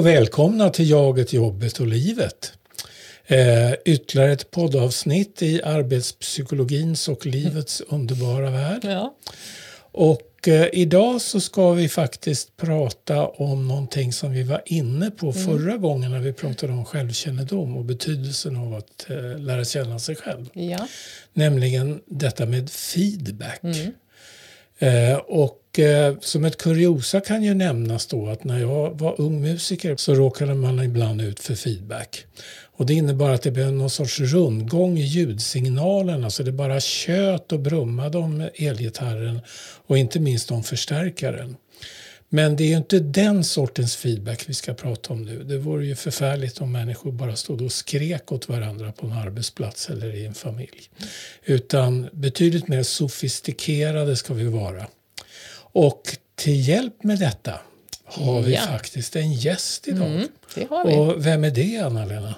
Och välkomna till Jaget, jobbet och livet. Eh, ytterligare ett poddavsnitt i arbetspsykologins och livets underbara värld. Ja. Och eh, idag så ska vi faktiskt prata om någonting som vi var inne på förra gången när vi pratade om självkännedom och betydelsen av att eh, lära känna sig själv. Ja. Nämligen detta med feedback. Eh, och eh, som ett kuriosa kan ju nämnas då att när jag var ung musiker så råkade man ibland ut för feedback. Och det innebar att det blev någon sorts rundgång i ljudsignalerna alltså det bara tjöt och brummade om elgitarren och inte minst om förstärkaren. Men det är ju inte den sortens feedback vi ska prata om nu. Det vore ju förfärligt om människor bara stod och skrek åt varandra på en arbetsplats eller i en familj. Utan betydligt mer sofistikerade ska vi vara. Och till hjälp med detta har vi Ja. faktiskt en gäst idag. Mm. Och vem är det, Anna-Lena?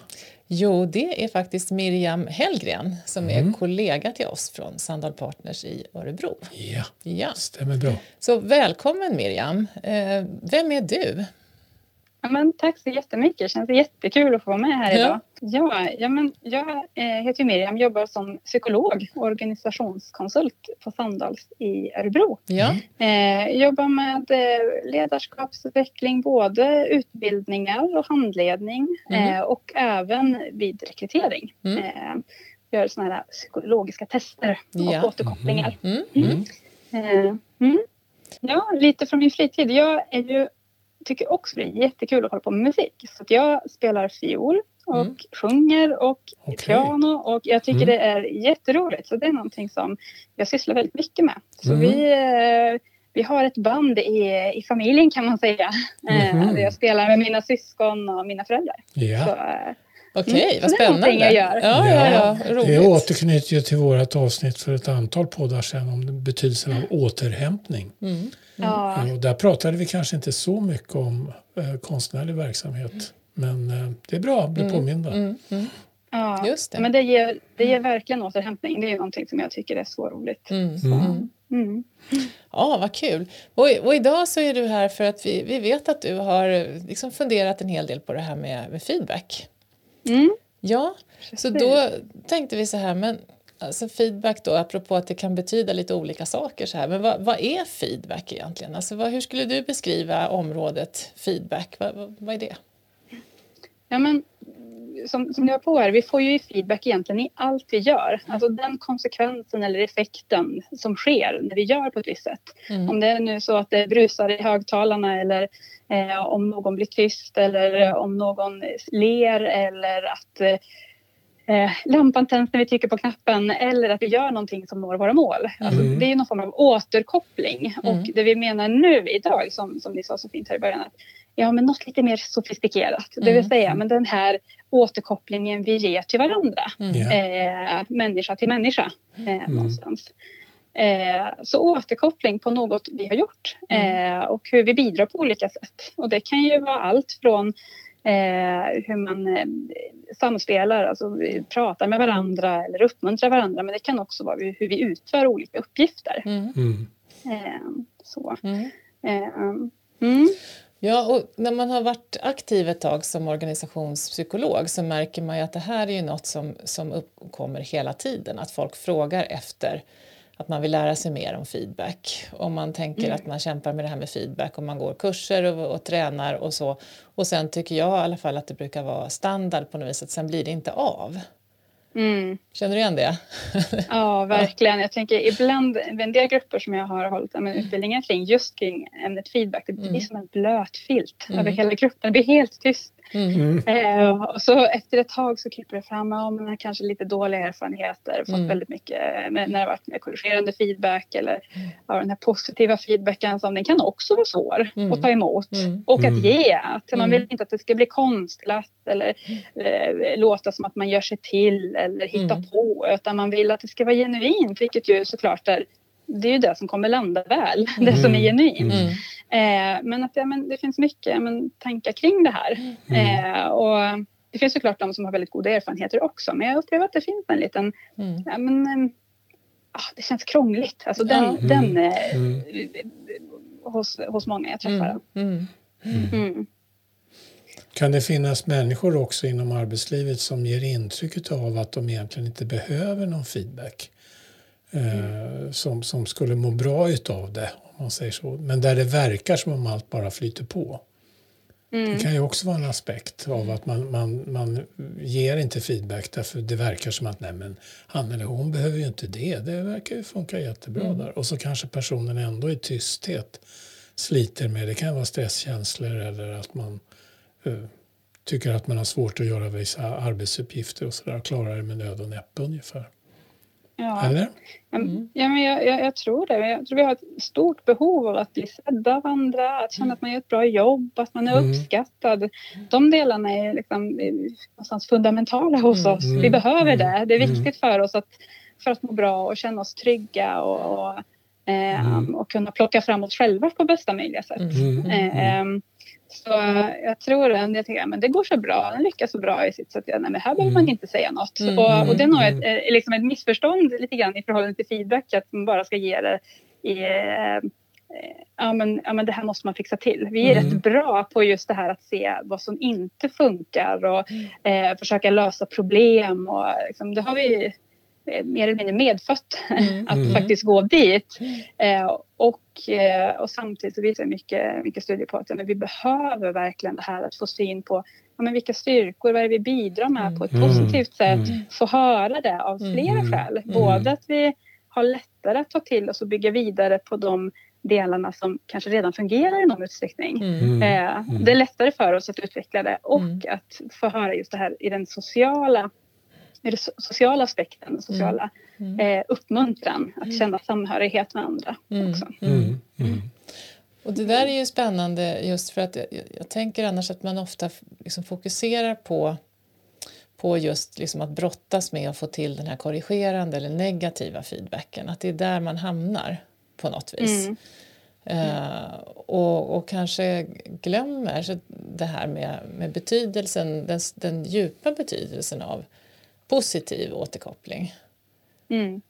Jo, det är faktiskt Miriam Hellgren som Mm. är kollega till oss från Sandal Partners i Örebro. Ja, Ja. stämmer bra. Så välkommen Miriam. Eh, vem är du? Ja, men tack så jättemycket. Det känns jättekul att få vara med här Ja. idag. Ja, ja, men jag eh, heter Miriam, jobbar som psykolog och organisationskonsult på Sandals i Örebro. Ja. Eh, jobbar med eh, ledarskapsutveckling, både utbildningar och handledning eh, och även vid rekrytering. Mm. Eh, gör sådana här psykologiska tester och Ja. återkopplingar. Mm. Mm. Eh, mm. Ja, lite från min fritid. Jag är ju, tycker också det är jättekul att hålla på med musik. Så jag spelar fiol och Mm. sjunger och Okej. piano och jag tycker Mm. det är jätteroligt. Så det är någonting som jag sysslar väldigt mycket med. Så Mm. vi, eh, vi har ett band i, i familjen kan man säga. Där jag spelar med mina syskon och mina föräldrar. Så, Ja. eh, Okej, Mm, vad så det är spännande. jag gör. Ja, ja, ja, Det roligt. återknyter ju till vårt avsnitt för ett antal poddar sedan om betydelsen av återhämtning. Mm. ja. Och där pratade vi kanske inte så mycket om eh, konstnärlig verksamhet. Men eh, det är bra att bli påminda. Mm. Mm. ja. Just det. Men det ger, det ger verkligen återhämtning. Det är någonting som jag tycker är så roligt. Mm. Mm. Mm. Mm. Ja, vad kul. Och, och idag så är du här för att vi, vi vet att du har eh, liksom funderat en hel del på det här med, med feedback. Mm. Ja, så Precis. då tänkte vi så här, men alltså feedback då, apropå att det kan betyda lite olika saker så här, men vad, vad är feedback egentligen? Alltså vad, hur skulle du beskriva området feedback? Vad, vad, vad är det? Ja, men, som, som du har på här, vi får ju feedback egentligen i allt vi gör. Alltså den konsekvensen eller effekten som sker när vi gör på ett visst sätt. Mm. Om det är nu så att det brusar i högtalarna eller eh, om någon blir tyst eller eh, om någon ler eller att eh, lampan tänds när vi trycker på knappen eller att vi gör någonting som når våra mål. Alltså, Mm. Det är någon form av återkoppling. Mm. Och det vi menar nu idag, som, som ni sa så fint här i början, att ja, men något lite mer sofistikerat. Det vill Mm. säga, men den här återkopplingen vi ger till varandra. Mm. Eh, människa till människa eh, någonstans. Eh, så återkoppling på något vi har gjort eh, och hur vi bidrar på olika sätt. Och det kan ju vara allt från eh, hur man eh, samspelar, alltså pratar med varandra eller uppmuntrar varandra. Men det kan också vara hur vi utför olika uppgifter. Mm. Mm. Eh, så. Mm. Eh, mm. Ja, och när man har varit aktiv ett tag som organisationspsykolog så märker man ju att det här är ju något som, som uppkommer hela tiden. Att folk frågar efter att man vill lära sig mer om feedback. Om man tänker Mm. att man kämpar med det här med feedback och man går kurser och, och tränar och så. Och sen tycker jag i alla fall att det brukar vara standard på något vis att sen blir det inte av. Mm. Känner du igen det? Ja, verkligen. Jag tänker ibland, en del grupper som jag har hållit men, utbildningar kring, just kring ämnet feedback, det blir Mm. som en blöt filt Mm. över hela gruppen. Det blir helt tyst. Mm. Mm. Eh, så efter ett tag så kryper det fram, ja, man har kanske lite dåliga erfarenheter, fått Mm. väldigt mycket med, när det varit med korrigerande feedback eller ja, den här positiva feedbacken som den kan också vara svår Mm. att ta emot Mm. och Mm. att ge. Att man Mm. vill inte att det ska bli konstlat eller eh, låta som att man gör sig till eller hitta Mm. på utan man vill att det ska vara genuint vilket ju såklart är det är ju det som kommer landa väl, det som är Mm. genuint. Mm. Eh, men att ja, men det finns mycket men, tankar kring det här. Mm. Eh, och det finns såklart de som har väldigt goda erfarenheter också. Men jag upplever att det finns en liten... Mm. Ja, men, eh, ah, det känns krångligt. Alltså den, Ja. den eh, Mm. hos, hos många jag träffar. Mm. Mm. Mm. Kan det finnas människor också inom arbetslivet som ger intryck av att de egentligen inte behöver någon feedback? Eh, som, som skulle må bra utav det, om man säger så. Men där det verkar som om allt bara flyter på. Mm. Det kan ju också vara en aspekt av att man, man, man ger inte feedback därför det verkar som att nej men han eller hon behöver ju inte det, det verkar ju funka jättebra mm. där. Och så kanske personen ändå i tysthet sliter med, det kan vara stresskänslor eller att man uh, tycker att man har svårt att göra vissa arbetsuppgifter och sådär, klarar det med nöd och näppe ungefär. Ja. Eller? Mm. Ja, men jag, jag, jag, tror det. Jag tror vi har ett stort behov av att bli sedda av andra, att känna att man gör ett bra jobb, att man är mm. uppskattad. De delarna är liksom, någonstans fundamentala hos mm. oss. Vi mm. behöver det. Det är mm. viktigt för oss att, för att må bra och känna oss trygga och, och, eh, och kunna plocka fram oss själva på bästa möjliga sätt. Eh, eh, så jag tror att jag tänker, men det går så bra, den lyckas så bra i sitt så att jag, nej, men här behöver man mm. inte säga något. Mm. Och, och det är nog ett, mm. eh, liksom ett missförstånd lite grann i förhållande till feedback, att man bara ska ge det i eh, ja men, ja men det här måste man fixa till. Vi är mm. rätt bra på just det här att se vad som inte funkar och eh, försöka lösa problem och liksom, det har vi mer eller mindre medfött mm. att mm. faktiskt gå dit. Eh, och, eh, och samtidigt så visar mycket, mycket studier på att ja, men vi behöver verkligen det här att få syn på ja, men vilka styrkor, vad är det vi bidrar med på ett mm. positivt sätt. Mm. Få höra det av flera mm. skäl. Mm. Både att vi har lättare att ta till oss och bygga vidare på de delarna som kanske redan fungerar i någon utsträckning. Mm. Eh, det är lättare för oss att utveckla det och att få höra just det här i den sociala med den sociala aspekten, den sociala mm. mm. eh, uppmuntran, att mm. känna samhörighet med andra mm. också. Mm. Och det där är ju spännande just för att jag, jag tänker annars att man ofta liksom fokuserar på på just liksom att brottas med att få till den här korrigerande eller negativa feedbacken. Att det är där man hamnar på något vis. Mm. Uh, och, och kanske glömmer det här med, med betydelsen, den, den djupa betydelsen av positiv återkoppling. Mm.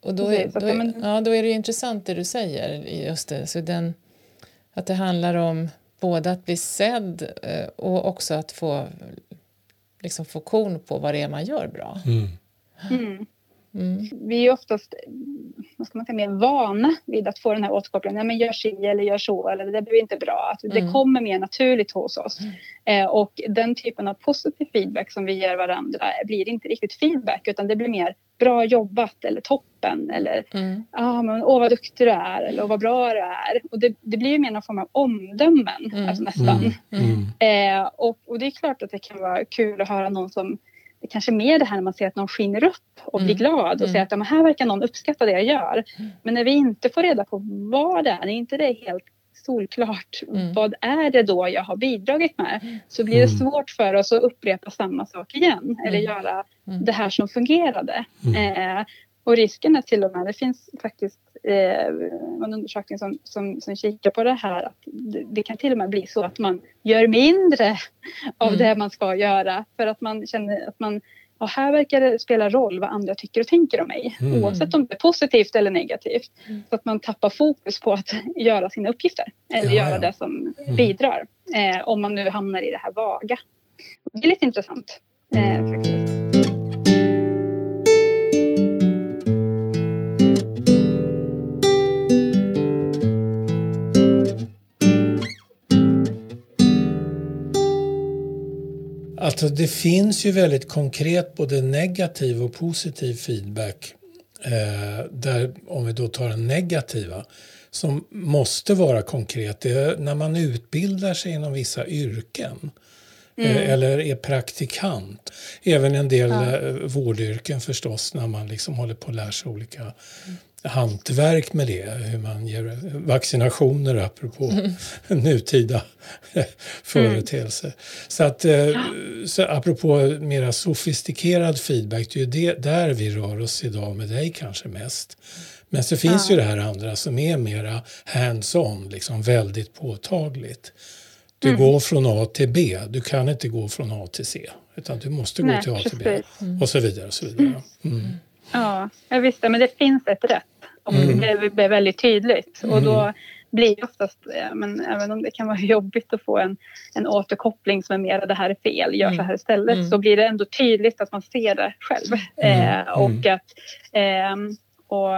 Och då är, då, är, ja, då är det intressant det du säger, just det, så den, att det handlar om både att bli sedd eh, och också att få, liksom få korn på vad det är man gör bra. Mm. Mm. Mm. Vi är oftast vad ska man säga, mer vana vid att få den här återkopplingen. Men gör si eller gör så eller det blir inte bra. Att det mm. kommer mer naturligt hos oss. Mm. Eh, och den typen av positiv feedback som vi ger varandra blir inte riktigt feedback utan det blir mer bra jobbat eller toppen eller mm. ah, men, åh vad duktig du är eller vad bra du är. Och det, det blir ju mer någon form av omdömen mm. alltså, nästan. Mm. Mm. Eh, och, och det är klart att det kan vara kul att höra någon som det kanske mer det här när man ser att någon skiner upp och blir mm. glad och mm. säger att ja, här verkar någon uppskatta det jag gör. Mm. Men när vi inte får reda på vad det är, är inte det helt solklart mm. vad är det då jag har bidragit med mm. så blir det mm. svårt för oss att upprepa samma sak igen eller göra det här som fungerade. Eh, och risken är till och med, det finns faktiskt eh, en undersökning som, som, som kikar på det här, att det, det, kan till och med bli så att man gör mindre av mm. det man ska göra för att man känner att man och här verkar det spela roll vad andra tycker och tänker om mig mm. oavsett om det är positivt eller negativt. Mm. Så att man tappar fokus på att göra sina uppgifter eller ja, göra ja. det som mm. bidrar. Eh, om man nu hamnar i det här vaga. Det är lite intressant. Eh, faktiskt. Alltså det finns ju väldigt konkret både negativ och positiv feedback. Eh, där, om vi då tar den negativa, som måste vara konkret. Det är när man utbildar sig inom vissa yrken. Eh, mm. eller är praktikant. Även en del ja. Eh, vårdyrken förstås när man liksom håller på att lära sig olika hantverk med det, hur man ger vaccinationer apropå mm. nutida företeelser. Mm. Så att, eh, så apropå mera sofistikerad feedback, det är ju det, där vi rör oss idag med dig kanske mest. Men så finns ja. ju det här andra som är mera hands-on, liksom väldigt påtagligt. Du mm. går från A till B, du kan inte gå från A till C. Utan du måste gå Nej, till A till B. Och så vidare. Och så vidare. Mm. Ja, jag visste, men det finns ett rätt. Och mm. det blev väldigt tydligt. Och då, blir oftast, men även om det kan vara jobbigt att få en, en återkoppling som är mer det här är fel, gör så här istället, mm. så blir det ändå tydligt att man ser det själv. Mm. Eh, och att eh, och,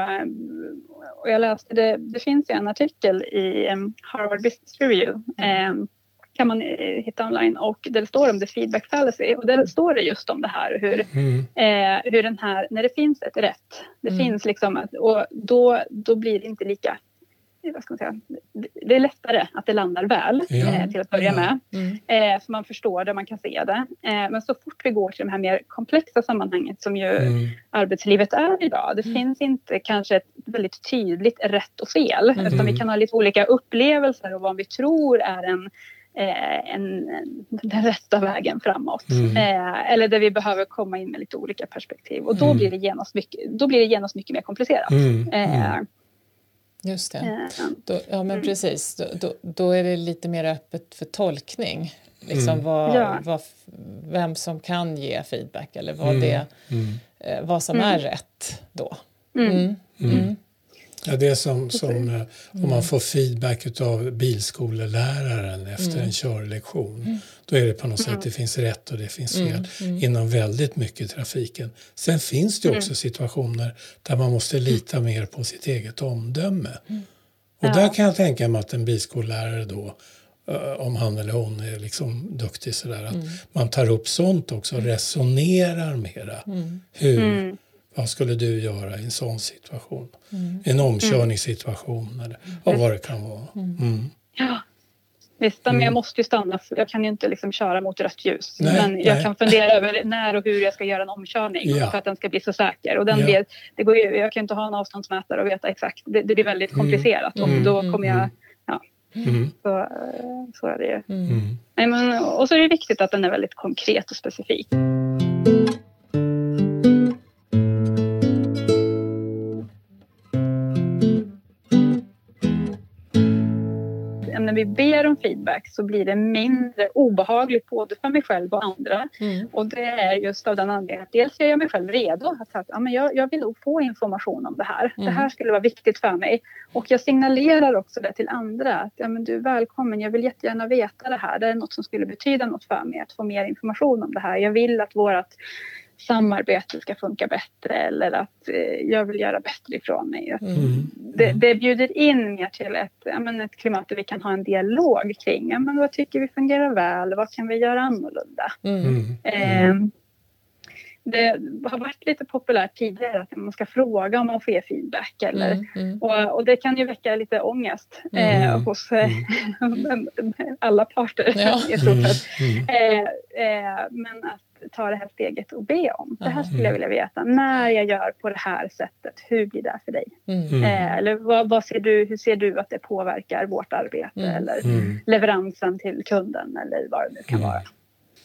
och, jag läste, det, det finns ju en artikel i Harvard Business Review eh, kan man eh, hitta online och där det står om the feedback fallacy och där står det just om det här hur, mm. eh, hur den här, när det finns ett rätt, det mm. finns liksom, och då, då blir det inte lika vad ska man säga, det är lättare att det landar väl ja. eh, till att börja ja. med. Mm. Eh, så man förstår det, man kan se det. Eh, men så fort vi går till de här mer komplexa sammanhanget som ju mm. arbetslivet är idag. Det mm. finns inte kanske ett väldigt tydligt rätt och fel. Mm. Utan vi kan ha lite olika upplevelser och vad vi tror är en en, den rätta vägen framåt. Mm. Eh, eller där vi behöver komma in med lite olika perspektiv. Och då, mm. blir, det genast mycket, då blir det genast mycket mer komplicerat. Mm. Eh, mm. Just det. Eh, då, ja, men mm. precis. Då, då, då, är det lite mer öppet för tolkning. Liksom mm. vad, ja. vad, vem som kan ge feedback eller vad, det, eh, vad som är rätt då. Ja, det är som, som mm. om man får feedback av bilskoleläraren efter mm. en körlektion. Mm. Då är det på något sätt, det finns rätt och det finns mm. fel mm. inom väldigt mycket trafiken. Sen finns det också situationer där man måste lita mer på sitt eget omdöme. Och ja. där kan jag tänka mig att en bilskollärare då om han eller hon är liksom duktig sådär, att man tar upp sånt också, resonerar mera. Hur, vad skulle du göra i en sån situation? Mm. En omkörningssituation eller mm. vad det kan vara. Mm. mm. Ja. Visst, men jag mm. måste ju stanna. Jag kan ju inte liksom köra mot rött ljus. Nej, men jag nej. kan fundera över när och hur jag ska göra en omkörning ja. för att den ska bli så säker. Och den ja. blir, det går ju, jag kan inte ha en avståndsmätare och veta exakt. Det, det blir väldigt komplicerat. Och då kommer jag... Ja. Så, så är det ju. Nej, men, och så är det viktigt att den är väldigt konkret och specifik. Vi ber om feedback så blir det mindre obehagligt både för mig själv och andra. Mm. Och det är just av den anledningen att dels gör jag mig själv redo. Att, att ja, men jag, jag vill nog få information om det här. Mm. Det här skulle vara viktigt för mig. Och jag signalerar också det till andra. Att ja, men du är välkommen, jag vill jättegärna veta det här. Det är något som skulle betyda något för mig att få mer information om det här. Jag vill att vårt samarbete ska funka bättre eller att eh, jag vill göra bättre ifrån mig. Mm. Det, det bjuder in mer till ett, ja, men ett klimat där vi kan ha en dialog kring ja, men vad tycker vi fungerar väl, vad kan vi göra annorlunda? Mm. Eh, det har varit lite populärt tidigare att man ska fråga om man får ge feedback. Eller, mm, mm. Och, och, det kan ju väcka lite ångest eh, hos eh, alla parter ja. i stort sett. Eh, eh, men att ta det här steget och be om. Det här skulle jag vilja veta. När jag gör på det här sättet, hur blir det för dig? Mm. Eh, eller vad, vad, ser du, hur ser du att det påverkar vårt arbete mm. eller mm. leveransen till kunden eller vad det nu kan mm. vara.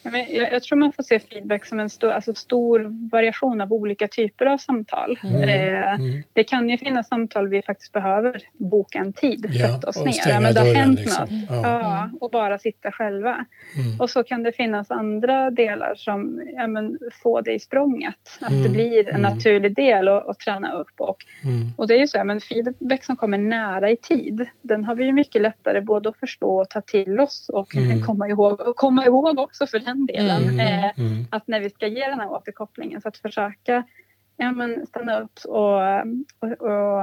Jag, jag, tror man får se feedback som en stor, alltså stor variation av olika typer av samtal. Mm. Eh, mm. Det kan ju finnas samtal vi faktiskt behöver boka en tid, ja, sätta oss ner. Ja, men det har hänt liksom. något. Ja. ja. och bara sitta själva. Mm. Och så kan det finnas andra delar som ja, men, få det i språnget. Att det mm. blir en mm. naturlig del att, träna upp. Och, mm. och det är ju så, men feedback som kommer nära i tid, den har vi ju mycket lättare både att förstå och ta till oss och komma, ihåg, och komma ihåg också för den delen. Mm, eh, mm. Att när vi ska ge den här återkopplingen så att försöka ja, men stanna upp och, och, och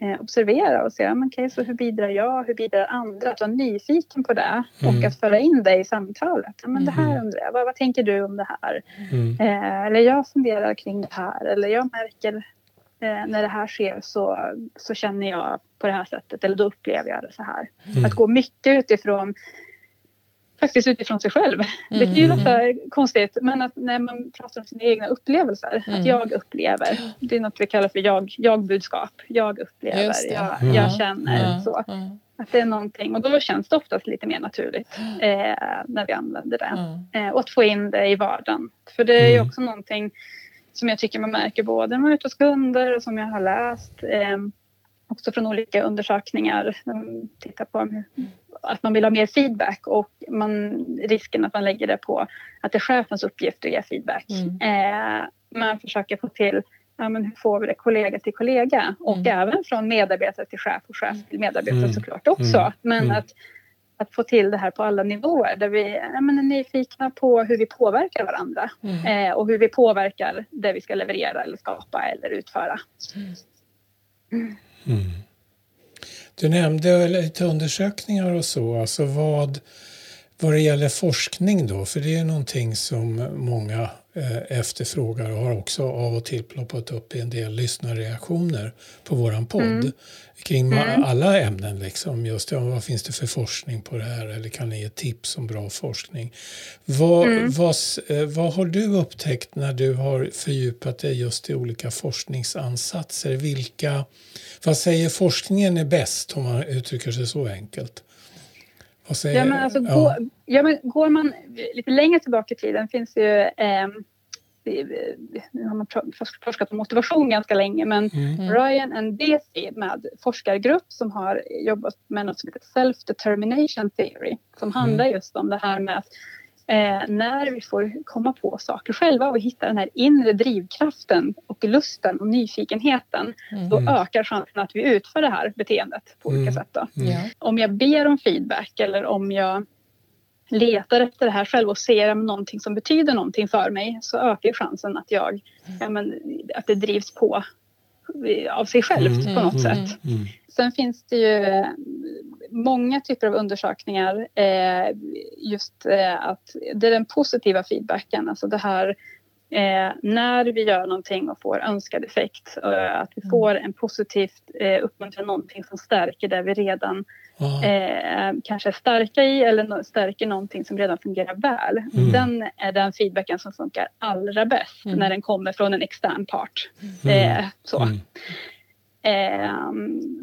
eh, observera och se ja, men okay, så hur bidrar jag, hur bidrar andra? Att vara nyfiken på det och mm. att föra in det i samtalet. Ja, men det här mm. undrar jag, vad, vad tänker du om det här? Mm. Eh, eller jag funderar kring det här eller jag märker eh, när det här sker så, så känner jag på det här sättet eller då upplever jag det så här. Mm. Att gå mycket utifrån faktiskt utifrån sig själv. Mm. Det kan ju låta konstigt men att när man pratar om sina egna upplevelser, mm. att jag upplever, det är något vi kallar för jag, jag-budskap. Jag upplever, jag, mm. jag, känner så. Att det är någonting och då känns det oftast lite mer naturligt eh, när vi använder det. Eh, och att få in det i vardagen. För det är ju mm. också någonting som jag tycker man märker både när man är ute hos kunder och som jag har läst eh, också från olika undersökningar. Tittar på att man vill ha mer feedback och man, risken att man lägger det på att det är chefens uppgift att ge feedback. Mm. Eh, man försöker få till ja, men hur får vi det kollega till kollega och mm. även från medarbetare till chef och chef till medarbetare mm. såklart också. Mm. Men mm. att, att få till det här på alla nivåer där vi ja, men är nyfikna på hur vi påverkar varandra mm. eh, och hur vi påverkar det vi ska leverera eller skapa eller utföra. Mm. Du nämnde lite undersökningar och så. Alltså vad, vad det gäller forskning då, för det är någonting som många eh, efterfrågar och har också av och till ploppat upp i en del lyssnarreaktioner på våran podd mm. kring mm. alla ämnen. Liksom. Just ja, vad finns det för forskning på det här eller kan ni ge tips om bra forskning? Vad, mm. vad, eh, vad har du upptäckt när du har fördjupat dig just i olika forskningsansatser? Vilka, vad säger forskningen är bäst om man uttrycker sig så enkelt? Ja, men alltså, ja. Går, ja, men går man lite längre tillbaka i tiden finns ju eh, nu har man forskat på motivation ganska länge, men mm. Ryan and Desi med forskargrupp som har jobbat med något som heter self-determination theory, som mm. handlar just om det här med att eh, när vi får komma på saker själva och hitta den här inre drivkraften och lusten och nyfikenheten, mm. då ökar chansen att vi utför det här beteendet på olika mm. sätt. Då. Mm. Om jag ber om feedback eller om jag letar efter det här själv och ser någonting som betyder någonting för mig så ökar chansen att jag, ja, men, att det drivs på av sig självt mm. på något mm. sätt. Mm. Sen finns det ju många typer av undersökningar eh, just eh, att det är den positiva feedbacken, alltså det här eh, när vi gör någonting och får önskad effekt, eh, att vi mm. får en positivt eh, uppmuntran, någonting som stärker det vi redan eh, kanske är starka i eller stärker någonting som redan fungerar väl. Mm. Den är den feedbacken som funkar allra bäst mm. när den kommer från en extern part. Mm. Eh, så. Mm. Eh,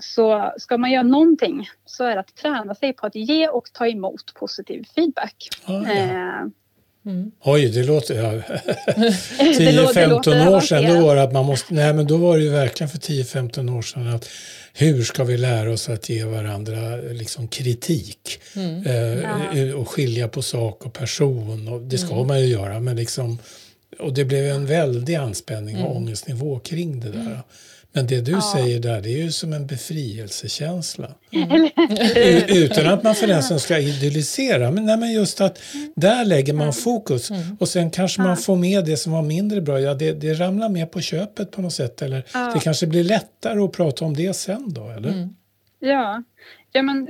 så ska man göra någonting så är det att träna sig på att ge och ta emot positiv feedback. Ah, ja. eh, Mm. Oj, det låter... Ja. 10-15 år sedan då var det att man måste... Nej, men då var det ju verkligen för 10-15 år sedan att hur ska vi lära oss att ge varandra liksom, kritik mm. eh, och skilja på sak och person? Och det ska mm. man ju göra, men liksom... Och det blev en väldig anspänning och mm. ångestnivå kring det där. Men det du ja. säger där, det är ju som en befrielsekänsla. Mm. Utan att man för den som ska idyllisera. Men, nej, men just att där lägger man fokus. Mm. Och sen kanske man får med det som var mindre bra. Ja, det, det ramlar med på köpet på något sätt. Eller ja. det kanske blir lättare att prata om det sen då, eller? Mm. Ja, Ja, men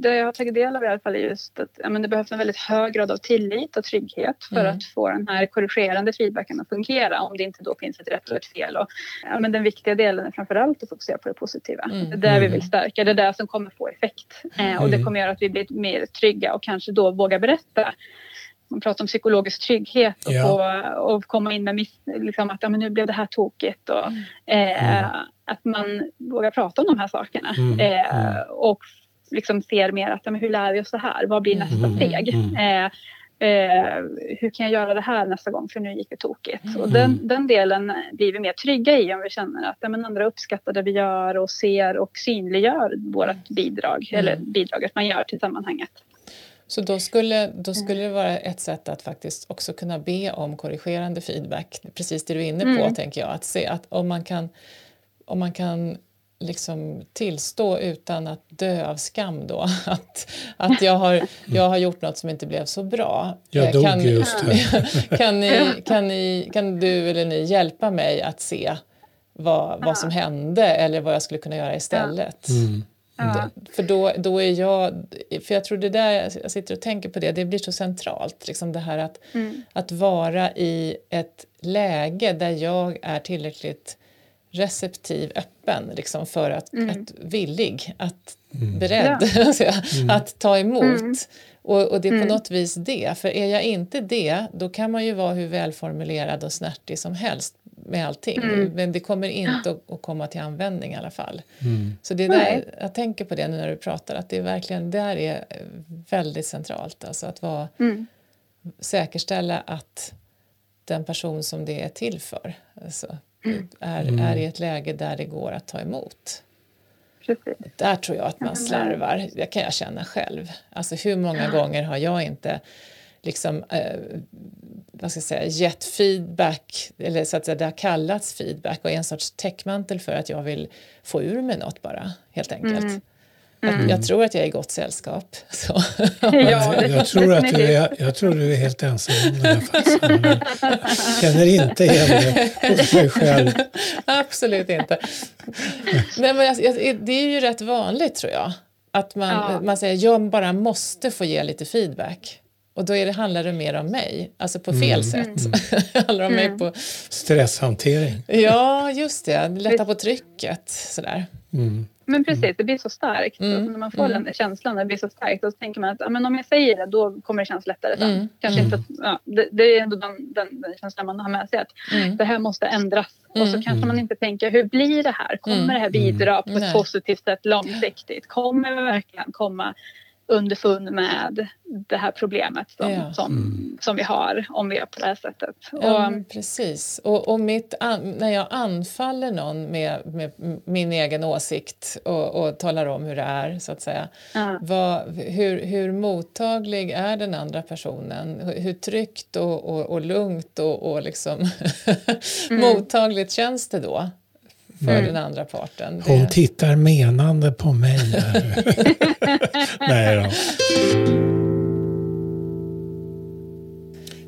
det jag har tagit del av i alla fall är just att ja, men det behövs en väldigt hög grad av tillit och trygghet för mm. att få den här korrigerande feedbacken att fungera om det inte då finns ett rätt och ett fel. Och, ja, men den viktiga delen är framförallt att fokusera på det positiva. Mm. Det är där vi vill stärka, det är det som kommer få effekt. Eh, och det mm. kommer göra att vi blir mer trygga och kanske då vågar berätta man pratar om psykologisk trygghet och, ja. få, och komma in med liksom att ja, men nu blev det här tokigt. Och, eh, mm. Att man vågar prata om de här sakerna mm. eh, mm. och liksom ser mer att ja, men hur lär vi oss det här? Vad blir nästa mm. steg? Mm. Eh, eh, hur kan jag göra det här nästa gång för nu gick det tokigt? Och den, den delen blir vi mer trygga i om vi känner att ja, men andra uppskattar det vi gör och ser och synliggör vårt bidrag eller bidraget man gör till sammanhanget. Så då skulle, då skulle det vara ett sätt att faktiskt också kunna be om korrigerande feedback, precis det du är inne på mm. tänker jag, att se att om man kan, om man kan liksom tillstå utan att dö av skam då att, att jag, har, jag har gjort något som inte blev så bra. Jag dog kan, just det. kan, ni, kan, ni, kan du eller ni hjälpa mig att se vad, vad som hände eller vad jag skulle kunna göra istället? Mm. Ja. För då, då är jag, för jag tror det där, jag sitter och tänker på det, det blir så centralt. Liksom det här att, mm. att vara i ett läge där jag är tillräckligt receptiv, öppen liksom för att, mm. att villig, att mm. beredd ja. mm. att ta emot. Mm. Och, och, det är på mm. något vis det, för är jag inte det då kan man ju vara hur välformulerad och snärtig som helst med allting. Mm. Men det kommer inte att, att, komma till användning i alla fall. Mm. Så det är där, jag tänker på det nu när du pratar, att det är verkligen där är väldigt centralt. Alltså att vara, mm. säkerställa att den person som det är till för alltså, mm. är, mm. är i ett läge där det går att ta emot. Precis. Där tror jag att man slarvar, det kan jag känna själv. Alltså hur många gånger har jag inte liksom, eh, vad ska jag säga, gett feedback, eller så att säga, det har kallats feedback och är en sorts täckmantel för att jag vill få ur mig något bara, helt enkelt. Mm. Mm. Jag, tror att jag är i gott sällskap. Så. Ja, jag, tror att du är, jag tror du är helt ensam om det här Jag känner inte igen det hos mig själv. Absolut inte. Nej, men jag, det är ju rätt vanligt tror jag. Att man, ja. man säger jag bara måste få ge lite feedback. Och då är det, handlar det mer om mig, alltså på fel mm. sätt. Mm. handlar om mm. mig på... Stresshantering. Ja, just det. Lätta på trycket. Sådär. Mm. Men precis, det blir så starkt. Mm. Alltså när man får mm. den känslan, det blir så starkt. Då tänker man att ja, men om jag säger det, då kommer det kännas lättare sen. Mm. Kanske inte, mm. ja, det, det, är ändå den, den, den känslan man har med sig. Att mm. det här måste ändras. Och så kanske man inte tänker, hur blir det här? Kommer det här bidra på ett positivt sätt långsiktigt? Kommer vi verkligen komma underfund med det här problemet som, ja. som, mm. som vi har om vi gör på det här sättet. Ja, precis. Och, och mitt när jag anfaller någon med, med min egen åsikt och, och, talar om hur det är, så att säga. Ja. Vad, hur, hur mottaglig är den andra personen? Hur, hur tryggt och, och, och lugnt och, och liksom mm. mottagligt känns det då? För mm. den andra parten. Hon det... tittar menande på mig. Nej då.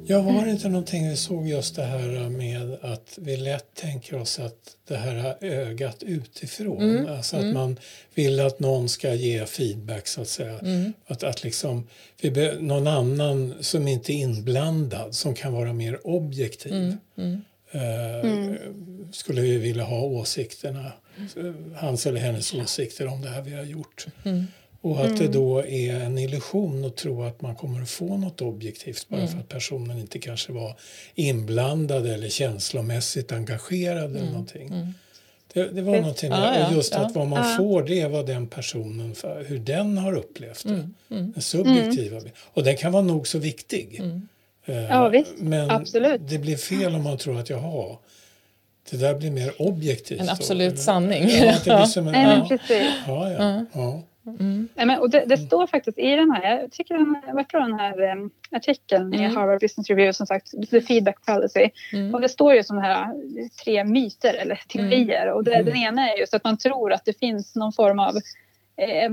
Ja, var det inte någonting vi såg just det här med att vi lätt tänker oss att det här ögat utifrån, mm. alltså att mm. man vill att någon ska ge feedback så att säga. Mm. Att, att liksom, någon annan som inte är inblandad som kan vara mer objektiv. Mm. Mm. Eh, mm. skulle vi vilja ha åsikterna, hans eller hennes åsikter om det här vi har gjort. Mm. Och att det mm. då är en illusion att tro att man kommer att få något objektivt bara mm. för att personen inte kanske var inblandad eller känslomässigt engagerad eller mm. någonting. Mm. Det, det, var någonting där. Ah, ja, just ja. att vad man får det är vad den personen, hur den har upplevt det. Mm. Mm. Den subjektiva. Och den kan vara nog så viktig. Eh, ja, visst. Men absolut. det blir fel om man tror att jaha, det där blir mer objektivt. En absolut då, sanning. Ja, det blir som en, Nej, men precis. Ja, ja, mm. ja. Mm. men, och det, det, står faktiskt i den här, jag tycker den, jag tror den här um, artikeln mm. i Harvard Business Review som sagt, the feedback policy. Mm. Och det står ju som här tre myter eller teorier mm. och det, den ena är just att man tror att det finns någon form av eh,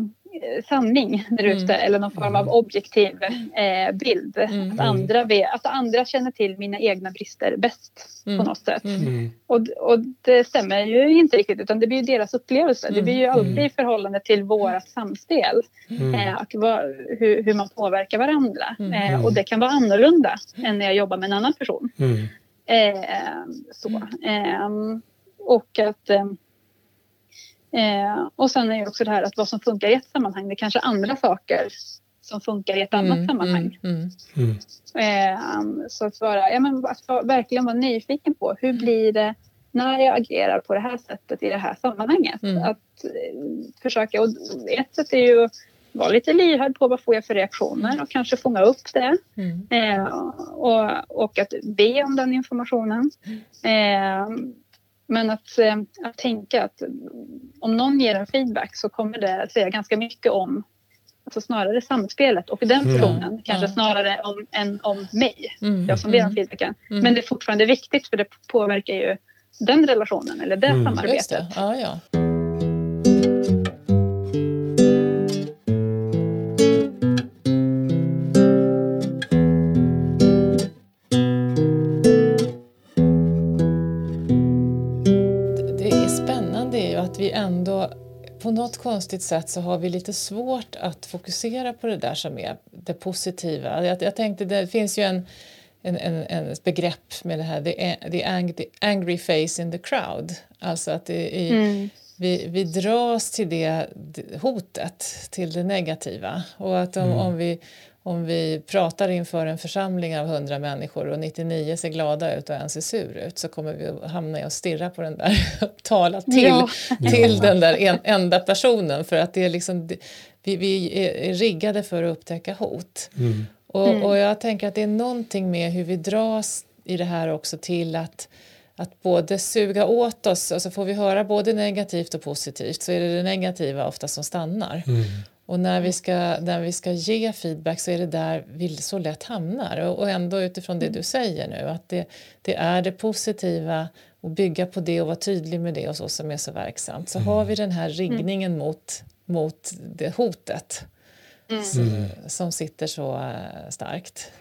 sanning där ute mm. eller någon form av mm. objektiv eh, bild. Mm. Att, andra vet, att andra känner till mina egna brister bäst mm. på något sätt. Mm. mm. Och, och det stämmer ju inte riktigt utan det blir ju deras upplevelse. Det blir ju alltid i förhållande till vårat samspel. Eh, att vad, hur, hur, man påverkar varandra. Eh, och det kan vara annorlunda än när jag jobbar med en annan person. Eh, så. Ehm, och att ehm, Eh, och sen är det också det här att vad som funkar i ett sammanhang, det är kanske andra saker som funkar i ett annat mm, sammanhang. Mm, mm. Eh, så att, vara, ja, men att verkligen vara nyfiken på hur blir det när jag agerar på det här sättet i det här sammanhanget. Mm. Att eh, försöka, och ett sätt är ju att vara lite lyhörd på vad får jag för reaktioner och kanske fånga upp det. Mm. Eh, och, och att be om den informationen. Men att, eh, att tänka att om någon ger en feedback så kommer det säga ganska mycket om alltså snarare samspelet och den mm. personen mm. kanske ja. snarare om, än om mig, mm. jag som ber om mm. feedbacken. Mm. Men det är fortfarande viktigt för det påverkar ju den relationen eller det mm. samarbetet. Det. Ja, ja. På något konstigt sätt så har vi lite svårt att fokusera på det där som är det positiva. Jag, jag tänkte, det finns ju en, en, en, en begrepp med det här, the, the, ang, the angry face in the crowd. Alltså att det är, mm. vi, vi dras till det hotet, till det negativa. Och att om, mm. om vi om vi pratar inför en församling av 100 människor och 99 ser glada ut och en ser sur ut så kommer vi att hamna i att stirra på den där och tala till, ja. till den där en, enda personen för att det är liksom, vi, vi är riggade för att upptäcka hot. Mm. Och, mm. och jag tänker att det är någonting med hur vi dras i det här också till att att både suga åt oss, alltså får vi höra både negativt och positivt så är det det negativa ofta som stannar. Mm. Och när vi, ska, när vi ska ge feedback så är det där vi så lätt hamnar. Och, ändå utifrån det du säger nu, att det, det är det positiva och bygga på det och vara tydlig med det och så som är så verksamt. Så har vi den här riggningen mot, mot det hotet som, som sitter så eh, starkt.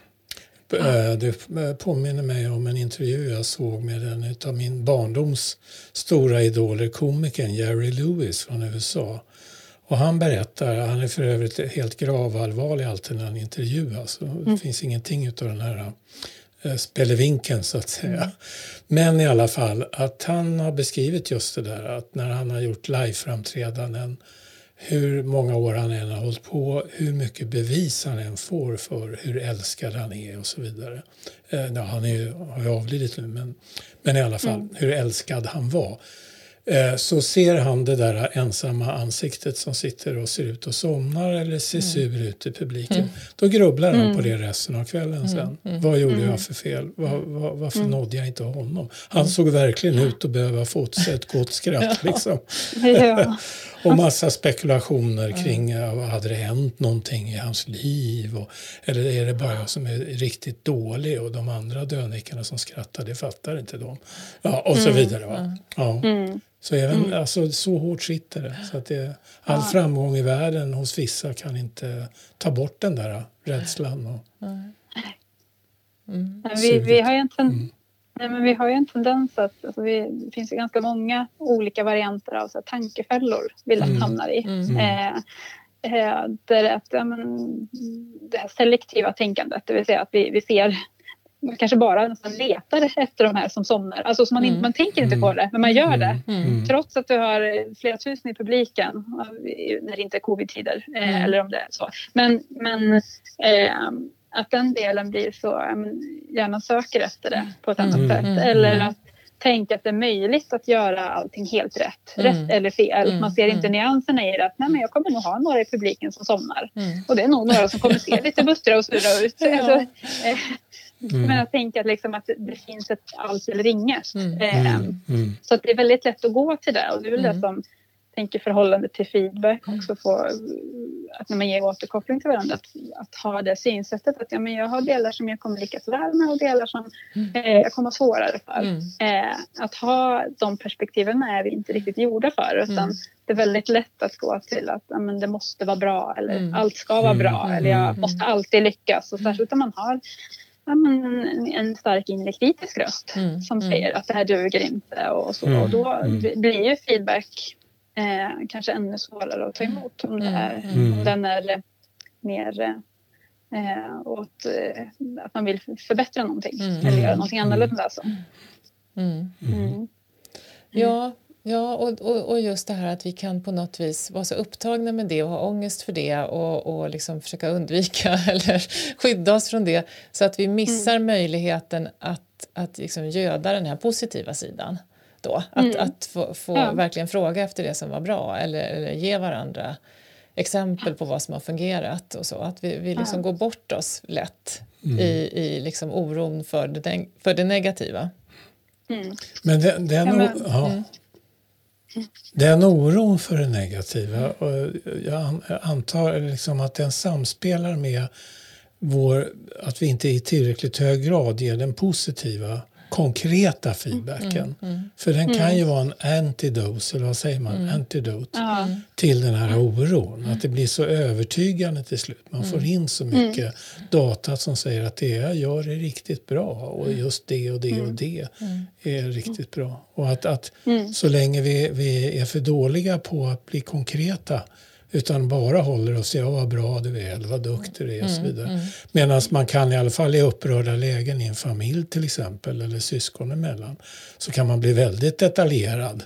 Eh, Det påminner mig om en intervju jag såg med en av min barndoms stora idoler, komikern Jerry Lewis från USA. Och han berättar, han är för övrigt helt gravallvarlig alltid när han intervjuas. Det finns ingenting av den här eh, spelevinkeln så att säga. Men i alla fall att han har beskrivit just det där att när han har gjort liveframträdanden hur många år han än har hållit på, hur mycket bevis han än får för hur älskad han är och så vidare. Eh, ja, han är har ju avlidit nu, men, men i alla fall hur älskad han var. Eh, så ser han det där ensamma ansiktet som sitter och ser ut att somnar eller ser sur ut i publiken. Då grubblar han på det resten av kvällen sen. Vad gjorde jag för fel? Var, var, varför nådde jag inte honom? Han såg verkligen ut att behöva få åt sig ett gott skratt. Liksom. Ja. Och massa spekulationer kring ja, vad hade det hänt någonting i hans liv? Och, eller är det bara jag som är riktigt dålig och de andra dönickarna som skrattar, det fattar inte de. Ja, och så vidare. Va? Ja. Så även, alltså, så hårt sitter det. Så att det, all framgång i världen hos vissa kan inte ta bort den där rädslan. Och, Men vi, vi, har ju en ten, nej, men vi har ju en tendens att alltså vi, det finns ju ganska många olika varianter av så här, tankefällor vi lätt hamnar i. Eh, eh, där att, ja, men, det här selektiva tänkandet, det vill säga att vi, vi ser man kanske bara nästan letar efter de här som somnar. Alltså, så man, inte, man tänker inte på det, men man gör det. Trots att du har flera tusen i publiken när det inte är covid-tider. Eh, eller om det är så. Men, men eh, att den delen blir så, ja, gärna söker efter det på ett annat sätt. Eller att tänka att det är möjligt att göra allting helt rätt. Rätt eller fel. Man ser inte nyanserna i det. Att, nej, men jag kommer nog ha några i publiken som somnar. Och det är nog några som kommer se lite buttra och surra ut. Alltså, eh, Men att tänka att, liksom, att det finns ett allt eller inget. Eh, Så att det är väldigt lätt att gå till det. Och det är väl det som tänker förhållande till feedback också få att när man ger återkoppling till varandra att, att ha det synsättet att ja, men jag har delar som jag kommer lyckas väl med och delar som eh, jag kommer ha svårare för. Eh, att ha de perspektiven är vi inte riktigt gjorda för utan det är väldigt lätt att gå till att ja, men det måste vara bra eller allt ska vara bra eller jag måste alltid lyckas. Och särskilt om man har ja, men en, stark inre kritisk röst som säger att det här duger inte och så. Och då blir ju feedback eh, kanske ännu svårare att ta emot om, det är, om den är mer eh, åt eh, att man vill förbättra någonting eller göra någonting annorlunda. Så. Mm. Ja, ja och, och, och just det här att vi kan på något vis vara så upptagna med det och ha ångest för det och, och liksom försöka undvika eller skydda oss från det så att vi missar möjligheten att, att liksom göda den här positiva sidan. Då. Att, att få, få Ja. verkligen fråga efter det som var bra eller, eller ge varandra exempel på vad som har fungerat och så. Att vi, vi liksom går bort oss lätt i, i liksom oron för det, för det negativa. Men den, den, Ja, men- ja. den oron för det negativa, och jag an- antar liksom att den samspelar med vår, att vi inte i tillräckligt hög grad ger den positiva konkreta feedbacken. För den kan ju vara en antidose, eller vad säger man? Antidote Ja. till den här oron. Att det blir så övertygande till slut. Man får in så mycket data som säger att det jag gör är riktigt bra och just det och det och det är riktigt bra. Och att, att så länge vi, vi är för dåliga på att bli konkreta utan bara håller oss ja vad bra du är eller vad duktig du är och så vidare. Medan man kan i alla fall i upprörda lägen i en familj till exempel eller syskon emellan så kan man bli väldigt detaljerad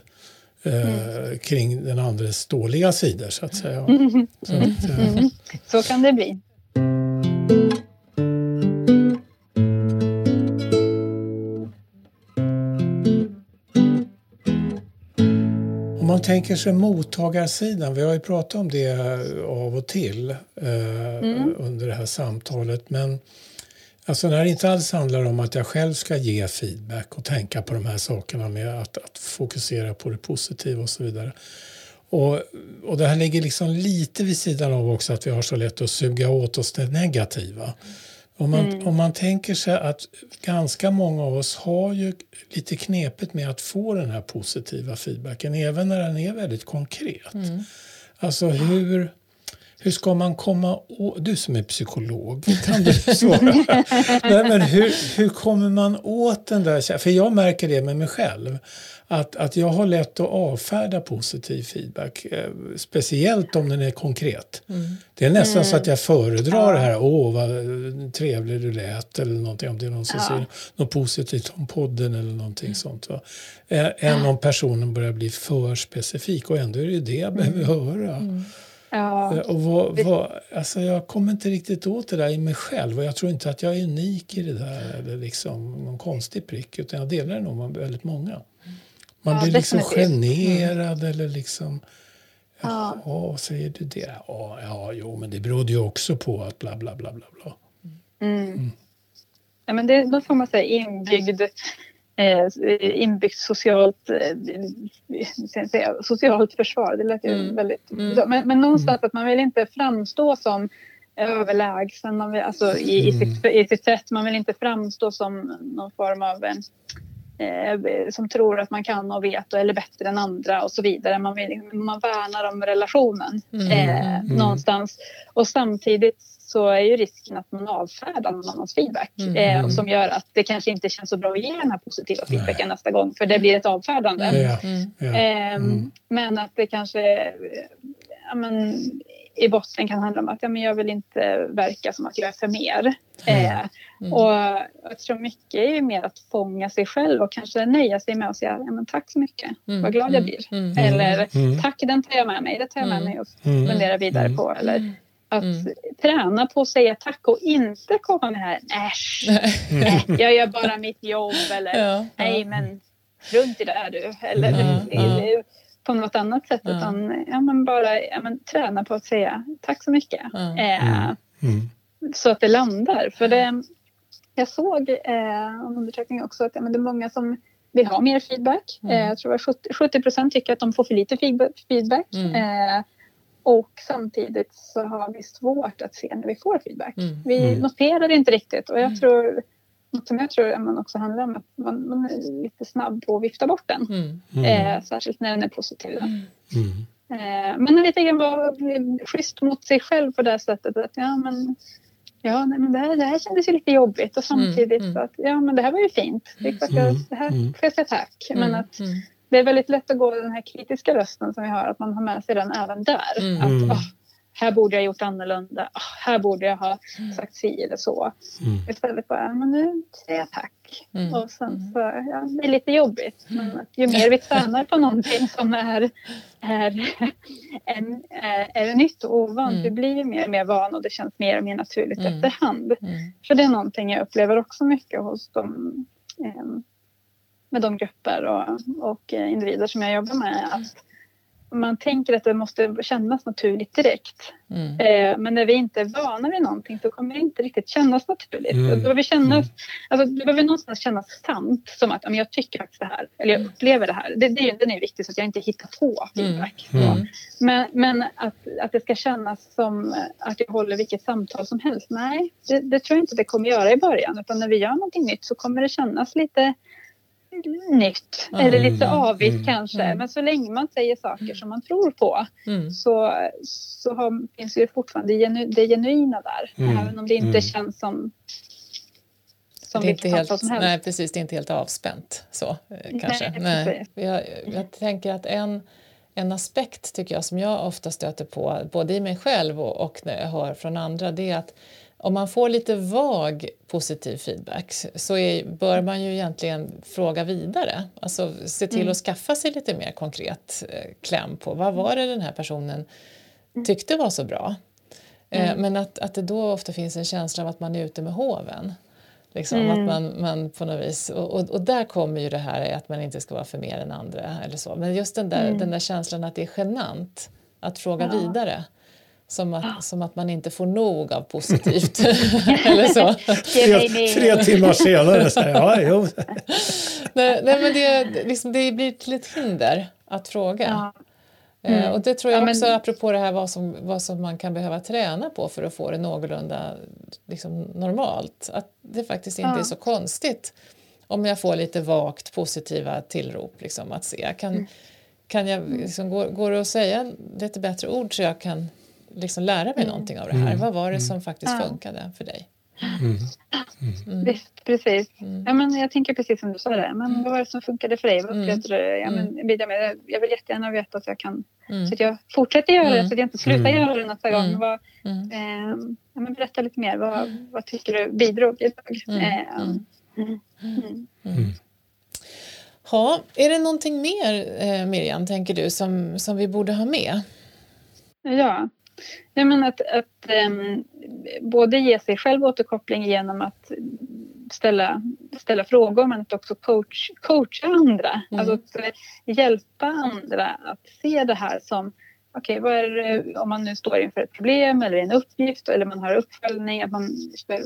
eh, kring den andres dåliga sidor så att säga. Så att, eh, Så kan det bli. Tänker sig mottagarsidan, vi har ju pratat om det av och till eh, under det här samtalet. Men alltså när det inte alls handlar om att jag själv ska ge feedback och tänka på de här sakerna med att, att fokusera på det positiva och så vidare. Och, och det här ligger liksom lite vid sidan av också att vi har så lätt att suga åt oss det negativa. Om man, mm. om man tänker sig att ganska många av oss har ju lite knepet med att få den här positiva feedbacken, även när den är väldigt konkret. Mm. Alltså hur, hur ska man komma åt... Du som är psykolog, kan du svara? Nej, men hur, hur kommer man åt den där... För jag märker det med mig själv att, att jag har lätt att avfärda positiv feedback, eh, speciellt om den är konkret. Mm. Det är nästan mm. så att jag föredrar det här, åh vad trevlig du lät, eller någonting, om det är någon som ja. säger något positivt om podden eller någonting mm. sånt. Va? Än om personen börjar bli för specifik och ändå är det det jag behöver mm. höra. Mm. Ja. Eh, och vad, vad, alltså jag kommer inte riktigt åt det där i mig själv och jag tror inte att jag är unik i det där eller liksom någon konstig prick utan jag delar det nog med väldigt många. Man ja, blir liksom generad mm. eller liksom... Jaha, ja. säger du det? Ja, ja, jo, men det berodde ju också på att bla, bla, bla, bla, bla. Mm. Mm. Ja, men det, då får man säga inbyggd, inbyggt socialt, eh, socialt försvar. Det lät ju mm. väldigt... Mm. Men, men någonstans att man vill inte framstå som överlägsen man vill, alltså, i, i, sitt, i sitt sätt. Man vill inte framstå som någon form av eh, som tror att man kan och vet och är bättre än andra och så vidare. Man, vill, man värnar om relationen mm. Eh, mm. någonstans. Och samtidigt så är ju risken att man avfärdar någon annans feedback mm. eh, som gör att det kanske inte känns så bra att ge den här positiva feedbacken Nej. nästa gång för det blir ett avfärdande. Mm. Ja. Eh, men att det kanske ja, men, i botten kan handla om att ja, men jag vill inte verka som att jag är för mer. Eh, mm. Och jag tror mycket är mer att fånga sig själv och kanske nöja sig med att säga ja, men tack så mycket, mm. vad glad jag blir. Mm. mm. Eller mm. tack, den tar jag med mig, det tar jag med mig och funderar vidare på. Eller, att mm. träna på att säga tack och inte komma med det här äsch, äh, jag gör bara mitt jobb eller ja, nej men strunt i det är du. Eller, eller, på något annat sätt mm. utan ja, men bara ja, men, träna på att säga tack så mycket. Eh, mm. Så att det landar. För det, jag såg eh, en undersökning också att ja, men det är många som vill ha mer feedback. Mm. Eh, jag tror att 70 procent tycker att de får för lite feedback. Mm. Eh, och samtidigt så har vi svårt att se när vi får feedback. Mm. Vi mm. noterar det inte riktigt och jag mm. tror något som jag tror man också handlar om att man, man är lite snabb på att vifta bort den. Mm. mm. Eh, särskilt när den är positiv. Mm. Eh, men lite grann vara schysst mot sig själv på det sättet att ja men Ja, nej, men det, här, det här kändes ju lite jobbigt och mm, samtidigt mm. så att ja men det här var ju fint. Det, är klart jag, det här får jag säga tack. Men att det är väldigt lätt att gå den här kritiska rösten som vi har, att man har med sig den även där. Att, oh, här borde jag gjort annorlunda, oh, här borde jag ha mm. sagt si eller så. Mm. Istället bara, men nu säger jag tack. Mm. Och sen mm. så, ja, det är lite jobbigt. Men mm. ju mer vi tränar på någonting som är, är, en, är, är nytt och ovant, mm. vi blir mer och mer vana och det känns mer och mer naturligt mm. efterhand. Mm. För det är någonting jag upplever också mycket hos dem eh, med de grupper och, och individer som jag jobbar med. Att man tänker att det måste kännas naturligt direkt. Mm. Eh, men när vi inte är vana vid någonting så kommer det inte riktigt kännas naturligt. Mm. Det, behöver kännas, mm. alltså, det behöver någonstans kännas sant. Som att jag tycker faktiskt det här. Eller jag upplever det här. Det, det, den är viktig så att jag inte hittar på mm. feedback. Mm. Men, men att, att det ska kännas som att jag håller vilket samtal som helst. Nej, det, det tror jag inte det kommer göra i början. Utan när vi gör någonting nytt så kommer det kännas lite nytt mm. eller lite avigt mm. kanske. Mm. Men så länge man säger saker som man tror på mm. så, så har, finns ju fortfarande genu, det genuina där. Mm. Även om det inte mm. känns som som det är inte helt, som helst. Nej, precis. Det är inte helt avspänt så eh, kanske. Nej, nej. Jag, jag tänker att en, en aspekt tycker jag som jag ofta stöter på, både i mig själv och, och när jag hör från andra, det är att om man får lite vag positiv feedback så är, bör man ju egentligen fråga vidare. Alltså se till mm. att skaffa sig lite mer konkret eh, kläm på vad var det den här personen mm. tyckte var så bra. Eh, mm. men att, att det då ofta finns en känsla av att man är ute med hoven. Liksom, mm. att man, man på något vis, och, och, och, där kommer ju det här att man inte ska vara för mer än andra. Eller så. Men just den där, mm. den där känslan att det är genant att fråga ja. vidare. Som att, som att man inte får nog av positivt. Eller så. tre, tre timmar senare säger ja, jo. nej, nej, men det, liksom, det blir till ett hinder att fråga. Ja. Eh, mm. Och det tror jag ja, också, men... apropå det här vad som, vad som man kan behöva träna på för att få det någorlunda liksom, normalt, att det faktiskt inte ja. är så konstigt om jag får lite vagt positiva tillrop. Liksom, att se. Kan, mm. kan jag, liksom, går, går det att säga lite bättre ord så jag kan liksom, lära mig mm. någonting av det här? Mm. Vad var det som faktiskt ja. funkade för dig? Mm. Mm. Visst, precis. Mm. Ja, men jag tänker precis som du sa där. Men vad var det som funkade för dig? Vad upplevde du? Ja, men, jag vill jättegärna veta så jag kan så att jag fortsätter göra det så att jag inte slutar göra det nästa gång. Vad, eh, ja, men berätta lite mer. Vad, vad tycker du bidrog idag? Eh, Ja, är det någonting mer, eh, Miriam, tänker du, som, som vi borde ha med? Ja, jag menar att, att um, både ge sig själv återkoppling genom att ställa, ställa frågor men att också coach, coacha andra. Mm. Alltså att hjälpa andra att se det här som okej, okay, om man nu står inför ett problem eller en uppgift eller man har uppföljning, att man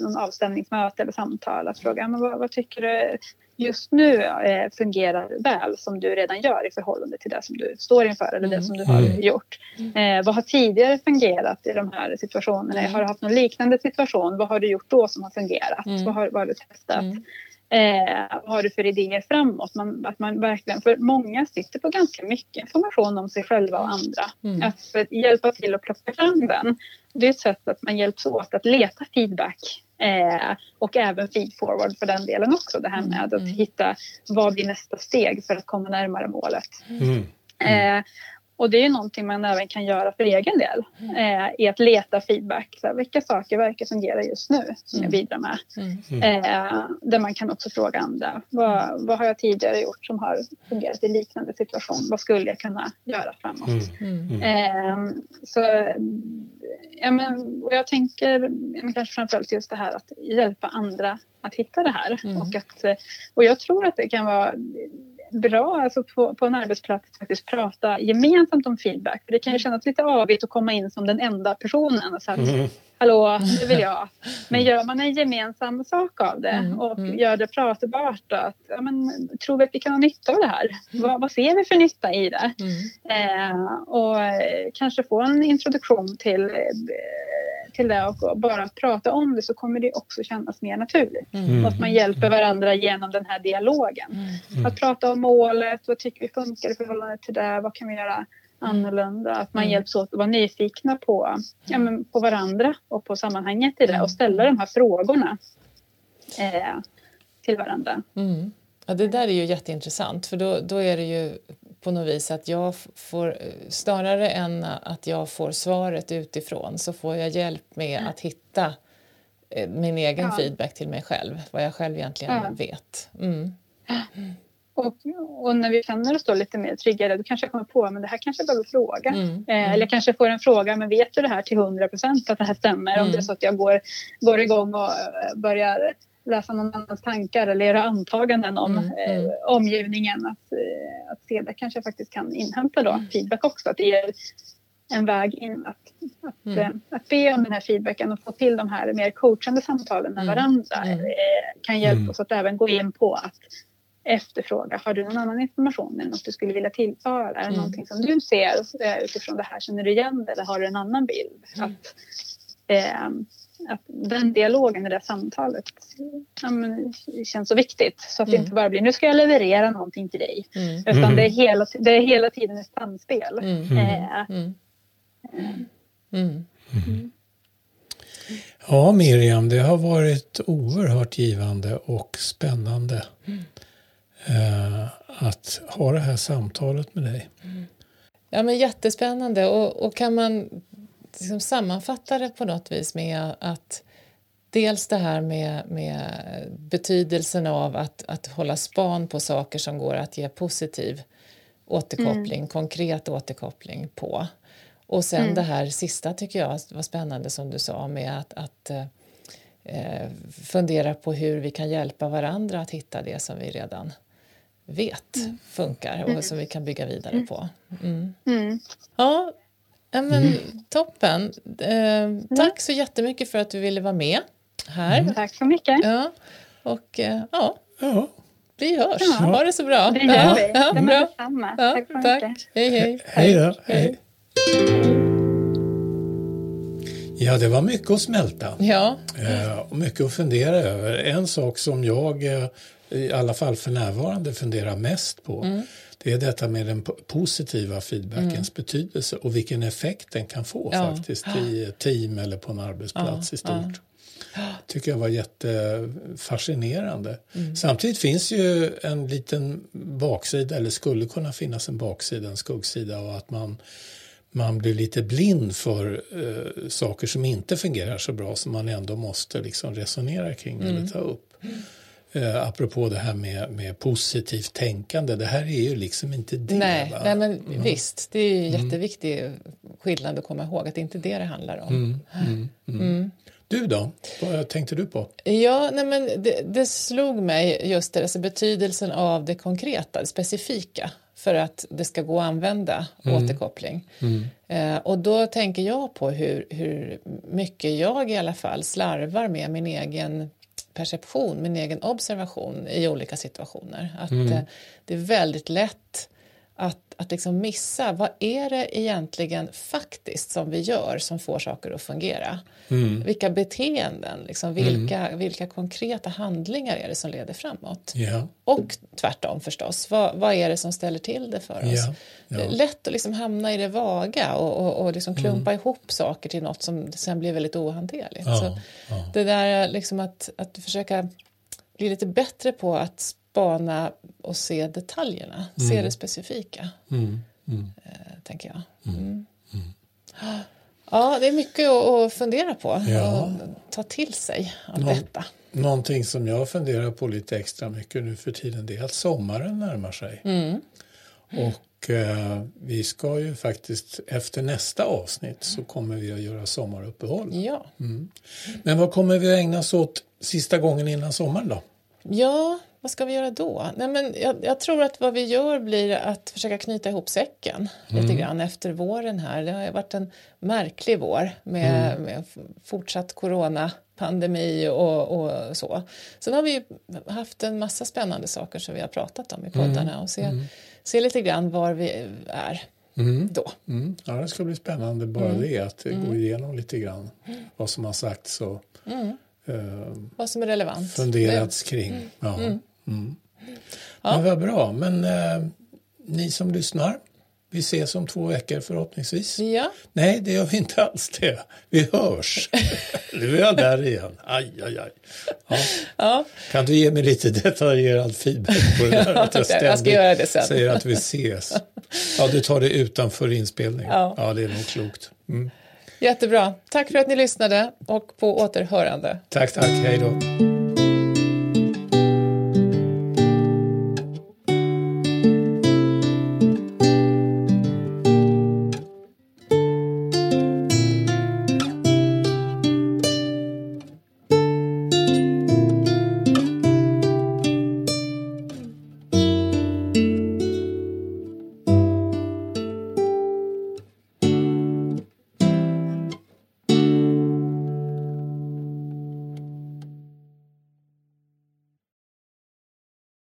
någon avstämningsmöte eller samtal, att fråga men vad, vad tycker du just nu eh, fungerar väl som du redan gör i förhållande till det som du står inför eller det som du har mm. gjort. Eh, vad har tidigare fungerat i de här situationerna? Mm. Har du haft någon liknande situation? Vad har du gjort då som har fungerat? Mm. Vad, har, vad har du testat? Eh, vad har du för idéer framåt? Man, att man verkligen, för många sitter på ganska mycket information om sig själva och andra. Mm. Att, att hjälpa till att plocka fram den. Det är ett sätt att man hjälps åt att leta feedback eh, och även feed forward för den delen också. Det här med att mm. hitta vad blir nästa steg för att komma närmare målet. Mm. Eh, och det är ju någonting man även kan göra för egen del eh, i att leta feedback. Så här, vilka saker verkar fungera just nu som mm. jag bidrar med? Mm. Eh, där man kan också fråga andra. Vad, vad har jag tidigare gjort som har fungerat i liknande situation? Vad skulle jag kunna göra framåt? Mm. mm. Eh, så ja, men, och jag tänker men kanske framförallt just det här att hjälpa andra att hitta det här. Mm. Och, att, och jag tror att det kan vara bra alltså på, på en arbetsplats att faktiskt prata gemensamt om feedback. För det kan ju kännas lite avigt att komma in som den enda personen och säga mm. hallå, det vill jag. Men gör man en gemensam sak av det mm. och mm. gör det pratbart att ja, men, tror vi att vi kan ha nytta av det här? Mm. Vad, vad ser vi för nytta i det? Mm. Eh, och kanske få en introduktion till eh, till det och bara prata om det så kommer det också kännas mer naturligt. Mm. Och att man hjälper varandra genom den här dialogen. Mm. Att prata om målet, vad tycker vi funkar i förhållande till det, vad kan vi göra annorlunda? Att man mm. hjälps åt att vara nyfikna på, ja, men på varandra och på sammanhanget i det och ställa de här frågorna eh, till varandra. Mm. Ja, det där är ju jätteintressant för då, då är det ju på något vis att jag får, snarare än att jag får svaret utifrån så får jag hjälp med att hitta eh, min egen ja. feedback till mig själv, vad jag själv egentligen ja. vet. Mm. Och, och, när vi känner oss då lite mer tryggare då kanske jag kommer på att det här kanske jag behöver fråga. Mm. Eh, mm. eller kanske får en fråga, men vet du det här till 100 procent att det här stämmer? Mm. Om det är så att jag går, går igång och eh, börjar läsa någon annans tankar eller göra antaganden om mm, eh, mm. omgivningen. Att, eh, att se det kanske jag faktiskt kan inhämta då, mm. feedback också. Att det ger en väg in att, att, mm. eh, att be om den här feedbacken och få till de här mer coachande samtalen med mm. varandra mm. eh, kan hjälpa oss att även gå in på att efterfråga. Har du någon annan information eller något du skulle vilja tillföra? Är det mm. någonting som du ser eh, utifrån det här? Känner du igen det eller har du en annan bild? Att, eh, att den dialogen, det där samtalet ja, men, känns så viktigt. Så att mm. det inte bara blir nu ska jag leverera någonting till dig. Mm. Utan mm. det, är hela, det är hela tiden ett samspel. Mm. Eh, mm. Mm. Ja, Miriam, det har varit oerhört givande och spännande eh, att ha det här samtalet med dig. Ja, men jättespännande. Och, och kan man liksom sammanfatta det på något vis med att dels det här med, med betydelsen av att, att hålla span på saker som går att ge positiv återkoppling, mm. konkret återkoppling på. Och sen mm. det här sista tycker jag var spännande som du sa med att, att eh, fundera på hur vi kan hjälpa varandra att hitta det som vi redan vet mm. funkar och mm. som vi kan bygga vidare mm. på. Mm. Ja, Ja, men, mm. Toppen. Eh, tack så jättemycket för att du ville vara med här. Mm. Tack så mycket. Ja, och, eh, ja. ja, Vi hörs. Ja. Ha det så bra. Det gör vi. Ja, Det bra. är detsamma. Ja, Tack så tack. mycket. Hej, hej. Hej då. Hej. Ja, det var mycket att smälta. Ja, Eh, och mycket att fundera över. En sak som jag, eh, i alla fall för närvarande, funderar mest på Mm. Det är detta med den po- positiva feedbackens betydelse och vilken effekt den kan få Ja. faktiskt i ett team eller på en arbetsplats Ja, i stort. tycker jag var jättefascinerande. Mm. Samtidigt finns ju en liten baksida, eller skulle kunna finnas en baksida, en skuggsida och att man, man blir lite blind för eh, saker som inte fungerar så bra som man ändå måste liksom resonera kring eller Mm. ta upp. Eh, apropå det här med, med positivt tänkande, det här är ju liksom inte det. nej, va? nej men visst. Det är ju jätteviktig skillnad att komma ihåg att det inte är det det handlar om. Du då? Vad tänkte du på? Ja, nej men det, det slog mig just det, alltså betydelsen av det konkreta, det specifika för att det ska gå att använda återkoppling. Eh, och då tänker jag på hur, hur mycket jag i alla fall slarvar med min egen perception, min egen observation i olika situationer. Att eh, det är väldigt lätt att, att liksom missa vad är det egentligen faktiskt som vi gör som får saker att fungera. Vilka beteenden, liksom, vilka, vilka konkreta handlingar är det som leder framåt? Ja, Och tvärtom förstås, vad, vad är det som ställer till det för oss? Det är lätt att liksom hamna i det vaga och, och, och liksom klumpa ihop saker till något som sen blir väldigt ohanterligt. Ja, Så ja. Det där liksom att, att försöka bli lite bättre på att spana och se detaljerna, se det specifika, Mm, mm. eh, tänker jag. Mm. Ja, det är mycket att, fundera på Ja. och ta till sig av Nå- detta. Någonting som jag funderar på lite extra mycket nu för tiden det är att sommaren närmar sig. Mm. Och eh, vi ska ju faktiskt efter nästa avsnitt så kommer vi att göra sommaruppehåll. Ja. Men vad kommer vi att ägna oss åt sista gången innan sommaren då? Ja, vad ska vi göra då? Nej, men jag, jag tror att vad vi gör blir att försöka knyta ihop säcken lite grann efter våren här. Det har varit en märklig vår med, med fortsatt coronapandemi och, och så. Sen har vi haft en massa spännande saker som vi har pratat om i poddarna och se, se lite grann var vi är då. Mm. Ja, det ska bli spännande bara det att gå igenom lite grann vad som har sagts och eh, Vad som är relevant. funderats kring. Ja. Mm. Men vad bra. Men eh, ni som lyssnar, vi ses om två veckor förhoppningsvis. Ja, Nej, det gör vi inte alls det. Vi hörs. nu är jag där igen. Aj, aj, aj. Ja. ja. Kan du ge mig lite detaljerad feedback på det där? Att Jag ska ständigt göra det sen. säger att vi ses. Ja, du tar det utanför inspelning. Ja. ja det är nog klokt. Mm. jättebra. Tack för att ni lyssnade och på återhörande. Tack, tack. Hej då.